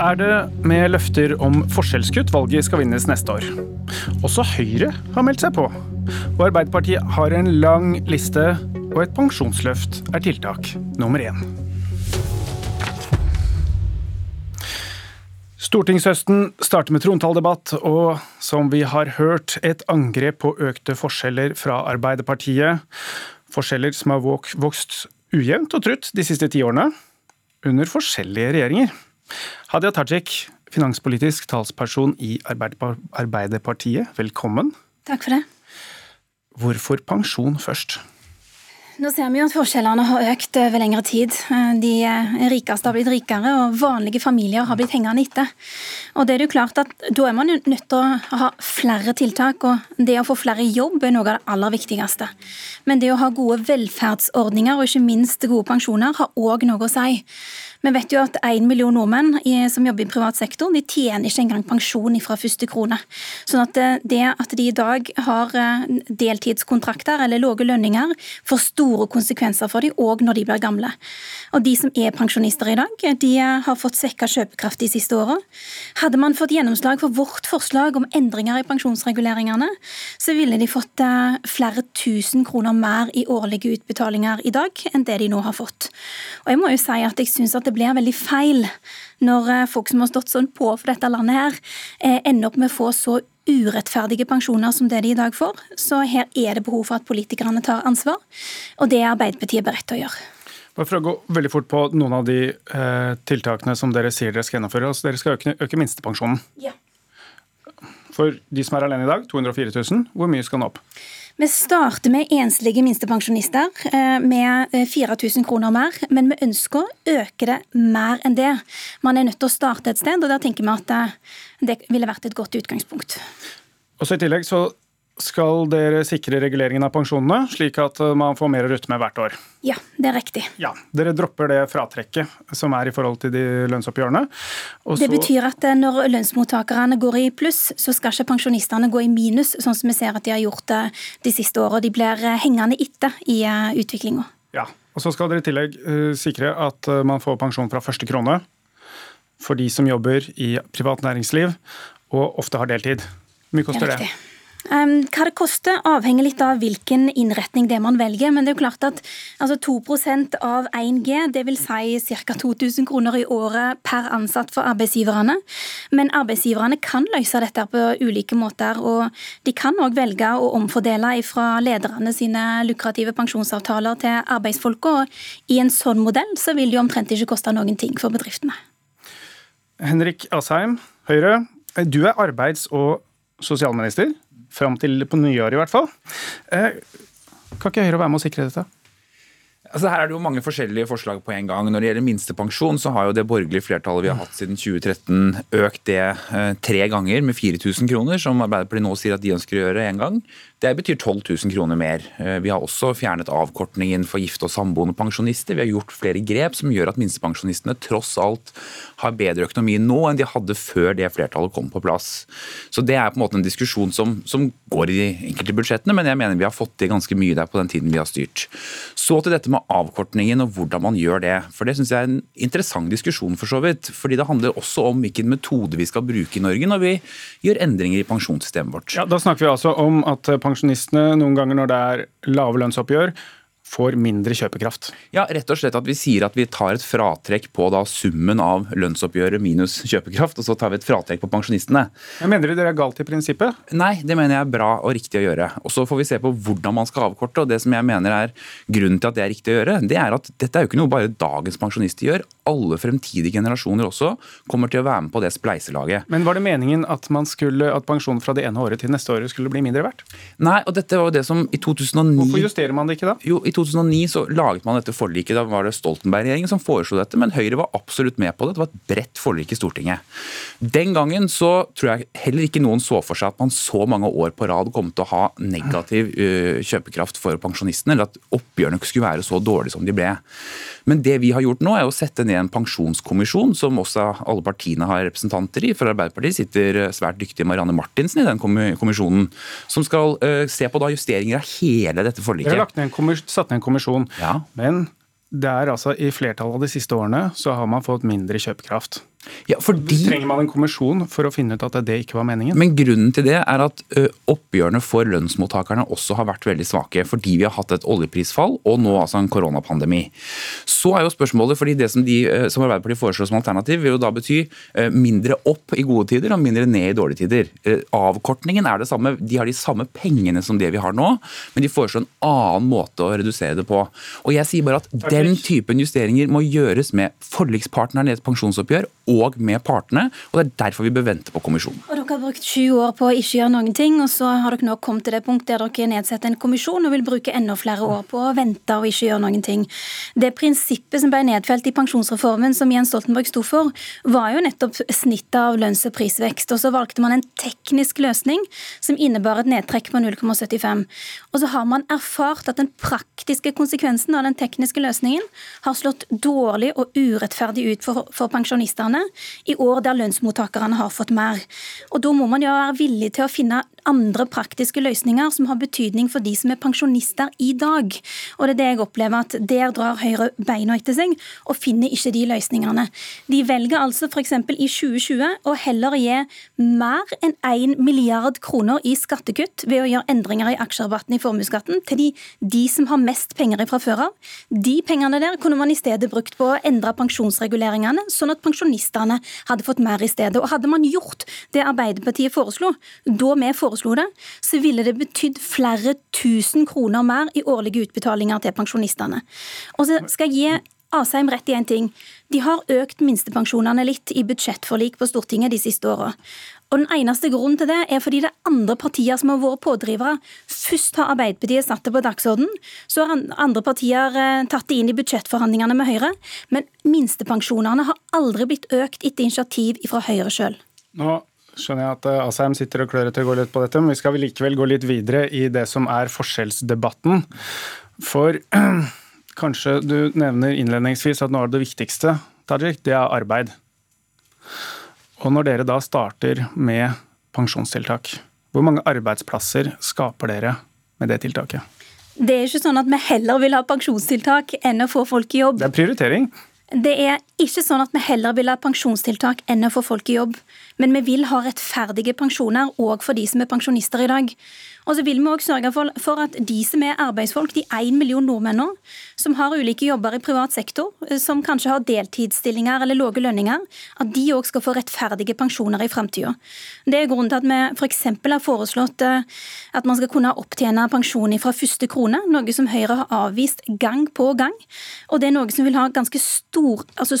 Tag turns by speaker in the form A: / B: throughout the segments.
A: er det med løfter om forskjellskutt valget skal vinnes neste år. Også Høyre har meldt seg på. Og Arbeiderpartiet har en lang liste, og et pensjonsløft er tiltak nummer én. Stortingshøsten starter med trontaledebatt, og som vi har hørt, et angrep på økte forskjeller fra Arbeiderpartiet. Forskjeller som har vokst ujevnt og trutt de siste ti årene, under forskjellige regjeringer. Hadia Tajik, finanspolitisk talsperson i Arbeiderpartiet, velkommen.
B: Takk for det.
A: Hvorfor pensjon først?
B: Nå ser vi jo at forskjellene har økt over lengre tid. De rikeste har blitt rikere, og vanlige familier har blitt hengende etter. Og det er jo klart at Da er man jo nødt til å ha flere tiltak, og det å få flere i jobb er noe av det aller viktigste. Men det å ha gode velferdsordninger og ikke minst gode pensjoner har òg noe å si. Vi vet jo at én million nordmenn som jobber i privat sektor, de tjener ikke engang pensjon fra første krone. Sånn at eh, det at de i dag har eh, deltidskontrakter eller lave lønninger, får store konsekvenser for dem òg når de blir gamle. Og de som er pensjonister i dag, de har fått svekka kjøpekraft de siste åra. Hadde man fått gjennomslag for vårt forslag om endringer i pensjonsreguleringene, så ville de fått eh, flere tusen kroner mer i årlige utbetalinger i dag enn det de nå har fått. Og jeg må jo si at jeg synes at det blir veldig feil når eh, folk som har stått sånn på for dette landet her, eh, ender opp med å få så urettferdige pensjoner som det de i dag får. Så her er det behov for at politikerne tar ansvar, og det er Arbeiderpartiet beredt til å gjøre.
A: Bare for å gå veldig fort på noen av de eh, tiltakene som dere sier dere skal gjennomføre. Altså, dere skal øke, øke minstepensjonen.
B: Ja.
A: For de som er alene i dag, 204 000, hvor mye skal den opp?
B: Vi starter med enslige minstepensjonister eh, med 4000 eh, kroner mer, men vi ønsker å øke det mer enn det. Man er nødt til å starte et sted, og der tenker vi at eh, det ville vært et godt utgangspunkt.
A: Og så I tillegg så skal dere sikre reguleringen av pensjonene, slik at eh, man får mer å rutte med hvert år?
B: Ja, det er riktig.
A: Ja, Dere dropper det fratrekket som er i forhold til de lønnsoppgjørene.
B: Også... Det betyr at eh, når lønnsmottakerne går i pluss, så skal ikke pensjonistene gå i minus, sånn som vi ser at de har gjort eh, de siste åra. De blir hengende etter i utviklinga.
A: Ja, og så skal dere i tillegg sikre at man får pensjon fra første krone for de som jobber i privat næringsliv og ofte har deltid. Hvor mye koster det? det?
B: Hva det koster, avhenger litt av hvilken innretning det man velger. Men det er jo klart at altså 2% av 1G, det vil si ca. 2000 kroner i året per ansatt for arbeidsgiverne. Men arbeidsgiverne kan løse dette på ulike måter. Og de kan òg velge å omfordele fra lederne sine lukrative pensjonsavtaler til arbeidsfolka. Og i en sånn modell så vil det jo omtrent ikke koste noen ting for bedriftene.
A: Henrik Asheim, Høyre. Du er arbeids- og sosialminister fram til på nyåret i hvert fall. Eh, kan ikke Høyre være med å sikre dette?
C: Altså her er det jo mange forskjellige forslag på en gang. Når det gjelder minstepensjon, så har jo det borgerlige flertallet vi har hatt siden 2013 økt det eh, tre ganger med 4000 kroner, som Arbeiderpartiet nå sier at de ønsker å gjøre en gang. Det betyr 12 000 kroner mer. Eh, vi har også fjernet avkortningen for gifte og samboende pensjonister. Vi har gjort flere grep som gjør at minstepensjonistene tross alt har bedre økonomi nå enn de hadde før det flertallet kom på plass. Så Det er på en måte en diskusjon som, som går i de enkelte budsjettene, men jeg mener vi har fått til ganske mye der på den tiden vi har styrt. Så til dette med avkortningen og hvordan man gjør det. For Det syns jeg er en interessant diskusjon, for så vidt. Fordi det handler også om hvilken metode vi skal bruke i Norge når vi gjør endringer i pensjonssystemet vårt.
A: Ja, Da snakker vi altså om at pensjonistene noen ganger når det er lave lønnsoppgjør, får mindre kjøpekraft?
C: Ja, rett og slett at vi sier at vi tar et fratrekk på da summen av lønnsoppgjøret minus kjøpekraft, og så tar vi et fratrekk på pensjonistene.
A: Men mener du det er galt i prinsippet?
C: Nei, det mener jeg er bra og riktig å gjøre. Og Så får vi se på hvordan man skal avkorte. og Det som jeg mener er grunnen til at det er riktig å gjøre, det er at dette er jo ikke noe bare dagens pensjonister gjør. Alle fremtidige generasjoner også kommer til å være med på det spleiselaget.
A: Men var det meningen at, man skulle, at pensjonen fra det ene året til neste året skulle bli mindre verdt?
C: Nei, og dette var jo det som i 2009
A: Hvorfor justerer man det ikke da?
C: Jo, i 2009 så laget man dette forliket. Da var det Stoltenberg-regjeringen som foreslo dette, men Høyre var absolutt med på det. Det var et bredt forlik i Stortinget. Den gangen så tror jeg heller ikke noen så for seg at man så mange år på rad kom til å ha negativ uh, kjøpekraft for pensjonistene, eller at oppgjørene skulle være så dårlige som de ble. Men det vi har gjort nå, er å sette ned en pensjonskommisjon, som også alle partiene har representanter i. For Arbeiderpartiet sitter svært dyktige Marianne Martinsen i den kommisjonen, som skal uh, se på da justeringer av hele dette forliket.
A: Dere har ned satt ned en kommisjon, ja. men det er altså I flertallet av de siste årene så har man fått mindre kjøpekraft. Ja, fordi... Trenger man en kommisjon for å finne ut at det ikke var meningen?
C: Men Grunnen til det er at oppgjørene for lønnsmottakerne også har vært veldig svake. Fordi vi har hatt et oljeprisfall og nå altså en koronapandemi. Så er jo spørsmålet, fordi Det som, de, som Arbeiderpartiet foreslår som alternativ, vil jo da bety mindre opp i gode tider og mindre ned i dårlige tider. Avkortningen er det samme. De har de samme pengene som det vi har nå, men de foreslår en annen måte å redusere det på. Og jeg sier bare at Den typen justeringer må gjøres med forlikspartnerne i et pensjonsoppgjør og med partene. og Det er derfor vi bør vente på kommisjonen.
B: Og Dere har brukt sju år på å ikke gjøre noen ting, og så har dere nå kommet til det punkt der dere nedsetter en kommisjon og vil bruke enda flere år på å vente og ikke gjøre noen ting. Det prinsippet som ble nedfelt i pensjonsreformen som Jens Stoltenberg sto for, var jo nettopp snittet av lønns- og prisvekst. Og så valgte man en teknisk løsning som innebar et nedtrekk på 0,75. Og så har man erfart at den praktiske konsekvensen av den tekniske løsningen har slått dårlig og urettferdig ut for, for pensjonistene i år der lønnsmottakerne har fått mer. Og Da må man jo være villig til å finne andre praktiske løsninger som har betydning for de som er pensjonister i dag. Og det er det jeg opplever at Der drar Høyre beina etter seg og finner ikke de løsningene. De velger altså f.eks. i 2020 å heller gi mer enn 1 milliard kroner i skattekutt ved å gjøre endringer i aksjerabatten i formuesskatten til de, de som har mest penger fra før av. De pengene der kunne man i stedet brukt på å endre pensjonsreguleringene, sånn at pensjonistene hadde fått mer i stedet. Og Hadde man gjort det Arbeiderpartiet foreslo, da vi foreslo foreslo det, så ville det betydd flere tusen kroner mer i årlige utbetalinger til pensjonistene. Og så skal jeg gi Asheim rett i én ting. De har økt minstepensjonene litt i budsjettforlik på Stortinget de siste åra. Og den eneste grunnen til det er fordi det er andre partier som har vært pådrivere. Først har Arbeiderpartiet satt det på dagsorden, så har andre partier eh, tatt det inn i budsjettforhandlingene med Høyre. Men minstepensjonene har aldri blitt økt etter initiativ fra Høyre sjøl.
A: Nå skjønner jeg at eh, Asheim sitter og klør etter å gå litt på dette, men vi skal likevel gå litt videre i det som er forskjellsdebatten. For kanskje du nevner innledningsvis at noe av det viktigste, Tajik, det er arbeid. Og når dere da starter med pensjonstiltak, hvor mange arbeidsplasser skaper dere med det tiltaket?
B: Det er ikke sånn at vi heller vil ha pensjonstiltak enn å få folk i jobb.
A: Det er prioritering.
B: Det er ikke sånn at vi heller vil ha pensjonstiltak enn å få folk i jobb. Men vi vil ha rettferdige pensjoner òg for de som er pensjonister i dag. Og så vil vi òg sørge for, at de som er arbeidsfolk, de én million nordmenn nå, som har ulike jobber i privat sektor, eh, som kanskje har deltidsstillinger eller lave lønninger, at de òg skal få rettferdige pensjoner i framtida. Det er grunnen til at vi f.eks. har foreslått eh, at man skal kunne opptjene pensjon fra første krone, noe som Høyre har avvist gang på gang. Og det er noe som vil ha ganske stor, altså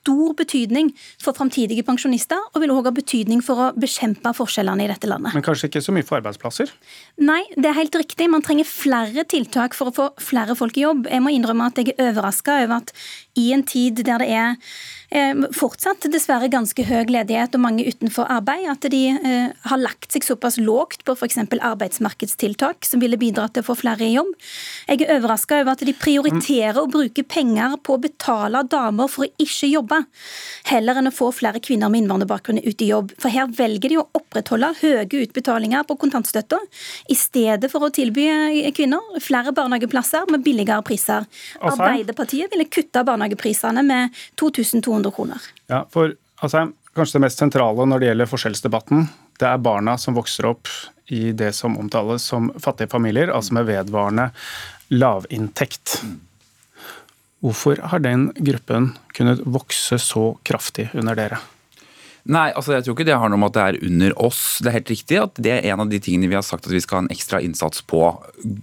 B: stor betydning for framtidige pensjonister, og vil òg ha betydning for å bekjempe forskjellene i dette landet.
A: Men kanskje ikke så mye for arbeidsplasser?
B: Nei, det er helt riktig. Man trenger flere tiltak for å få flere folk i jobb. Jeg må innrømme at jeg er overraska over at i en tid der det er Eh, fortsatt dessverre ganske høy ledighet og mange utenfor arbeid. At de eh, har lagt seg såpass lågt på f.eks. arbeidsmarkedstiltak som ville bidratt til å få flere i jobb. Jeg er overraska over at de prioriterer å bruke penger på å betale damer for å ikke jobbe, heller enn å få flere kvinner med innvandrerbakgrunn ut i jobb. For her velger de å opprettholde høye utbetalinger på kontantstøtta, i stedet for å tilby kvinner flere barnehageplasser med billigere priser. Arbeiderpartiet ville kutta barnehageprisene med 2200 kroner.
A: Ja, for altså, Kanskje det mest sentrale når det gjelder forskjellsdebatten, det er barna som vokser opp i det som omtales som fattige familier, altså med vedvarende lavinntekt. Hvorfor har den gruppen kunnet vokse så kraftig under dere?
C: Nei, altså jeg tror ikke det har noe med at det er under oss. Det er helt riktig at det er en av de tingene vi har sagt at vi skal ha en ekstra innsats på.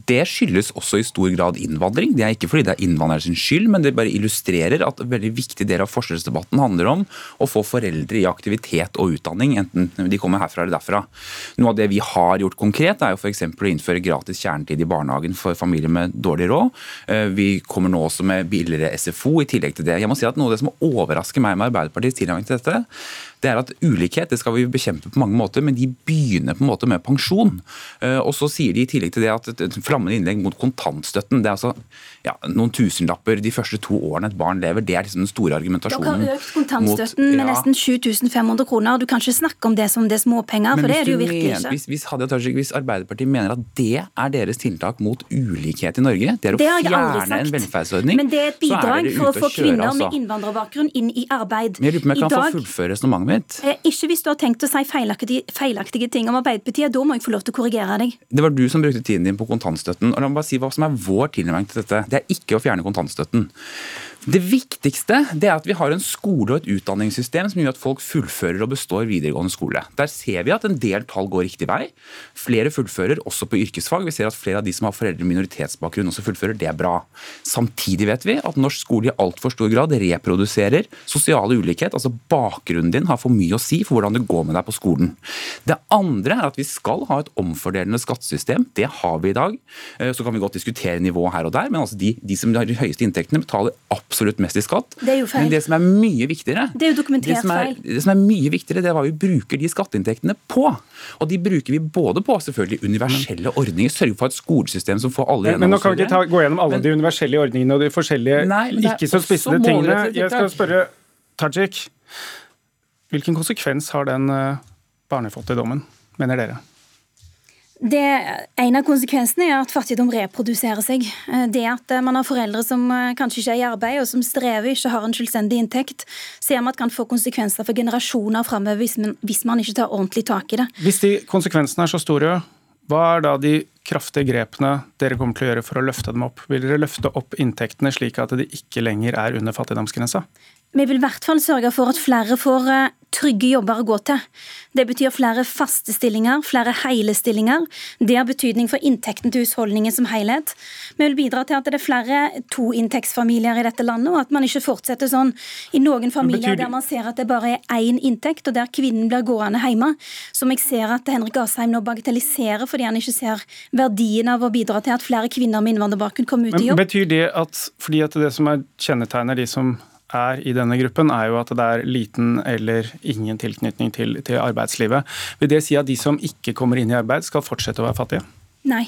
C: Det skyldes også i stor grad innvandring. Det er ikke fordi det er innvandrers skyld, men det bare illustrerer at en veldig viktig del av forskjellsdebatten handler om å få foreldre i aktivitet og utdanning, enten de kommer herfra eller derfra. Noe av det vi har gjort konkret, er jo f.eks. å innføre gratis kjernetid i barnehagen for familier med dårlig råd. Eh, vi kommer nå også med billigere SFO i tillegg til det. Jeg må si at Noe av det som overrasker meg med Arbeiderpartiets tilgang til dette, det er at ulikhet det skal vi bekjempe på mange måter, men de begynner på en måte med pensjon. Eh, og så sier de i tillegg til det at et flammende innlegg mot kontantstøtten, det er altså ja, noen tusenlapper de første to årene et barn lever. Det er liksom den store argumentasjonen.
B: Dere har økt kontantstøtten mot, ja. med nesten 7500 kroner. Du kan ikke snakke om det som det er småpenger, for det er det jo virkelig ikke.
C: Hvis, hvis, Tajik, hvis, Arbeiderpartiet mener at det er deres tiltak mot ulikhet i Norge, det er å det fjerne en velferdsordning,
B: Men det er et bidrag for å få kvinner altså. med innvandrerbakgrunn inn i arbeid.
C: Men jeg lurer på om jeg kan dag, få fullføre resonnementet mitt?
B: Eh, ikke hvis du har tenkt å si feilaktige, feilaktige ting om Arbeiderpartiet, da må jeg få lov til å korrigere deg.
C: Det var du som brukte tiden din på kontantstøtten. og la meg bare si hva som er vår tilnærming til dette. Det er ikke å fjerne kontantstøtten. Det viktigste det er at vi har en skole og et utdanningssystem som gjør at folk fullfører og består videregående skole. Der ser vi at en del tall går riktig vei. Flere fullfører også på yrkesfag. Vi ser at flere av de som har foreldre med minoritetsbakgrunn også fullfører. Det er bra. Samtidig vet vi at norsk skole i altfor stor grad reproduserer sosial ulikhet. Altså bakgrunnen din har for mye å si for hvordan det går med deg på skolen. Det andre er at vi skal ha et omfordelende skattesystem. Det har vi i dag. Eh, så kan vi godt diskutere nivået her og der, men altså de, de som har de høyeste inntektene, betaler absolutt absolutt mest i skatt.
B: Det er jo feil.
C: Men det som er mye viktigere,
B: det er jo dokumentert
C: det som er, feil. Det som er mye viktigere, det er hva vi bruker de skatteinntektene på. Og de bruker vi både på selvfølgelig universelle ordninger, sørge for et skolesystem som får alle
A: gjennom. Men nå kan vi ikke ta, gå gjennom alle men, de universelle ordningene og de forskjellige nei, ikke så spissede tingene. Jeg skal spørre Tajik, hvilken konsekvens har den uh, barnefattigdommen, mener dere?
B: Det, en av konsekvensene er at fattigdom reproduserer seg. Eh, det at eh, man har foreldre som eh, kanskje ikke er i arbeid, og som strever, ikke har en selvstendig inntekt, ser man at kan få konsekvenser for generasjoner framover hvis, hvis, man ikke tar ordentlig tak i det.
A: Hvis de konsekvensene er så store, hva er da de kraftige grepene dere kommer til å gjøre for å løfte dem opp? Vil dere løfte opp inntektene slik at de ikke lenger er under fattigdomsgrensa?
B: Vi vil i hvert fall sørge for at flere får trygge jobber å gå til. Det betyr flere faste stillinger, flere hele stillinger. Det har betydning for inntekten til husholdningen som helhet. Vi vil bidra til at det er flere toinntektsfamilier i dette landet, og at man ikke fortsetter sånn i noen familier der man ser at det bare er én inntekt, og der kvinnen blir gående hjemme. Som jeg ser at Henrik Asheim nå bagatelliserer fordi han ikke ser verdien av å bidra til at flere kvinner med innvandrerbakgrunn kommer ut i jobb.
A: Men Betyr det at fordi at det som er kjennetegner de som er i denne gruppen, er jo at det er liten eller ingen tilknytning til, til arbeidslivet. Vil det si at de som ikke kommer inn i arbeid, skal fortsette å være fattige?
B: Nei.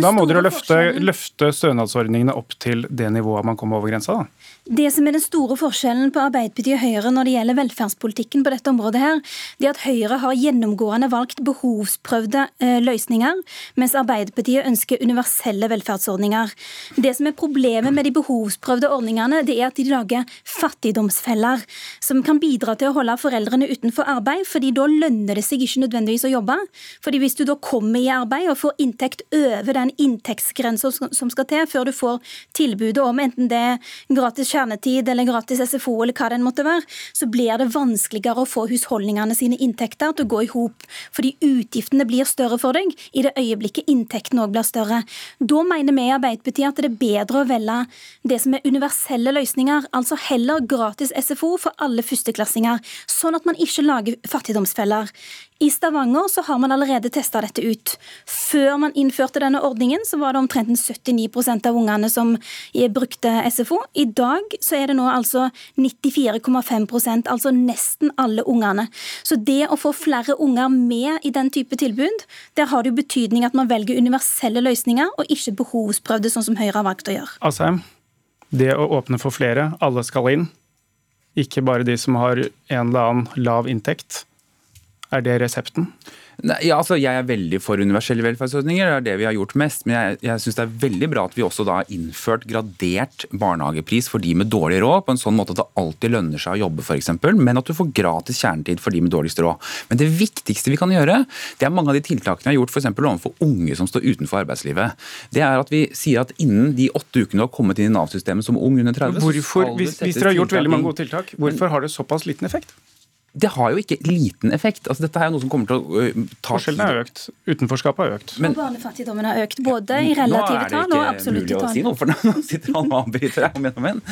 A: Da må dere løfte, løfte stønadsordningene opp til det nivået man kommer over grensa? da?
B: Det som er den store forskjellen på Arbeiderpartiet og Høyre når det gjelder velferdspolitikken på dette området, her, det er at Høyre har gjennomgående valgt behovsprøvde eh, løsninger, mens Arbeiderpartiet ønsker universelle velferdsordninger. Det som er Problemet med de behovsprøvde ordningene, det er at de lager fattigdomsfeller, som kan bidra til å holde foreldrene utenfor arbeid, fordi da lønner det seg ikke nødvendigvis å jobbe. Fordi Hvis du da kommer i arbeid og får inntekt over den inntektsgrensa som skal til før du får tilbudet om enten det er gratis kjernetid eller gratis SFO eller hva det måtte være, så blir det vanskeligere å få husholdningene sine inntekter til å gå i hop. Fordi utgiftene blir større for deg i det øyeblikket inntekten òg blir større. Da mener vi i Arbeiderpartiet at det er bedre å velge det som er universelle løsninger, altså heller gratis SFO for alle førsteklassinger, sånn at man ikke lager fattigdomsfeller. I Stavanger så har man allerede testa dette ut. Før man innførte denne ordningen, så var det omtrent 79% av ungene som brukte SFO. I dag så er det nå altså 94,5% altså nesten alle ungene. Så det å få flere unger med i den type tilbud, der har det jo betydning at man velger universelle løsninger, og ikke behovsprøvde, sånn som Høyre har valgt å gjøre.
A: Asheim, det å åpne for flere, alle skal inn, ikke bare de som har en eller annen lav inntekt er det resepten?
C: Nei, ja, altså, jeg er veldig for universelle velferdsordninger, det er det vi har gjort mest. Men jeg, jeg syns det er veldig bra at vi også da har innført gradert barnehagepris for de med dårlig råd, på en sånn måte at det alltid lønner seg å jobbe, f.eks., men at du får gratis kjernetid for de med dårligst råd. Men det viktigste vi kan gjøre, det er mange av de tiltakene vi har gjort f.eks. overfor unge som står utenfor arbeidslivet. Det er at vi sier at innen de åtte ukene du har kommet inn i Nav-systemet som ung under 30
A: Hvorfor, hvis, hvis dere har gjort veldig mange gode tiltak, hvorfor har det såpass liten effekt?
C: Det har jo ikke liten effekt. Altså, dette er jo noe som kommer til å uh, ta
A: Forskjellene har økt. Utenforskapet har økt.
B: Men, og barnefattigdommen har økt, både i relative tall og absolutte tall.
C: Nå er det ikke mulig å si noe, for nå sitter han og avbryter deg om igjen og igjen.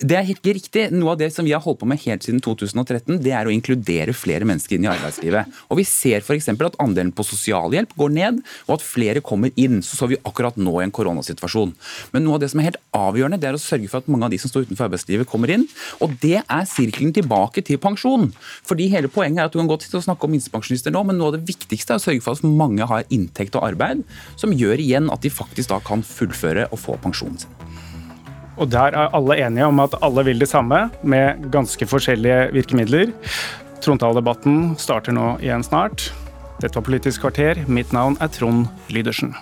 C: Det er helt riktig. Noe av det som vi har holdt på med helt siden 2013, det er å inkludere flere mennesker inn i arbeidslivet. Og vi ser f.eks. at andelen på sosialhjelp går ned, og at flere kommer inn. Så så vi akkurat nå i en koronasituasjon. Men noe av det som er helt avgjørende, det er å sørge for at mange av de som står utenfor arbeidslivet, kommer inn. Og det er sirkelen tilbake til pensjon. Fordi hele Poenget er at du kan godt sitte og snakke om minstepensjonister nå, men noe av det viktigste er å sørge for at mange har inntekt og arbeid, som gjør igjen at de faktisk da kan fullføre og få pensjonen sin.
A: Og der er alle enige om at alle vil det samme, med ganske forskjellige virkemidler. Trontaledebatten starter nå igjen snart. Dette var Politisk kvarter. Mitt navn er Trond Lydersen.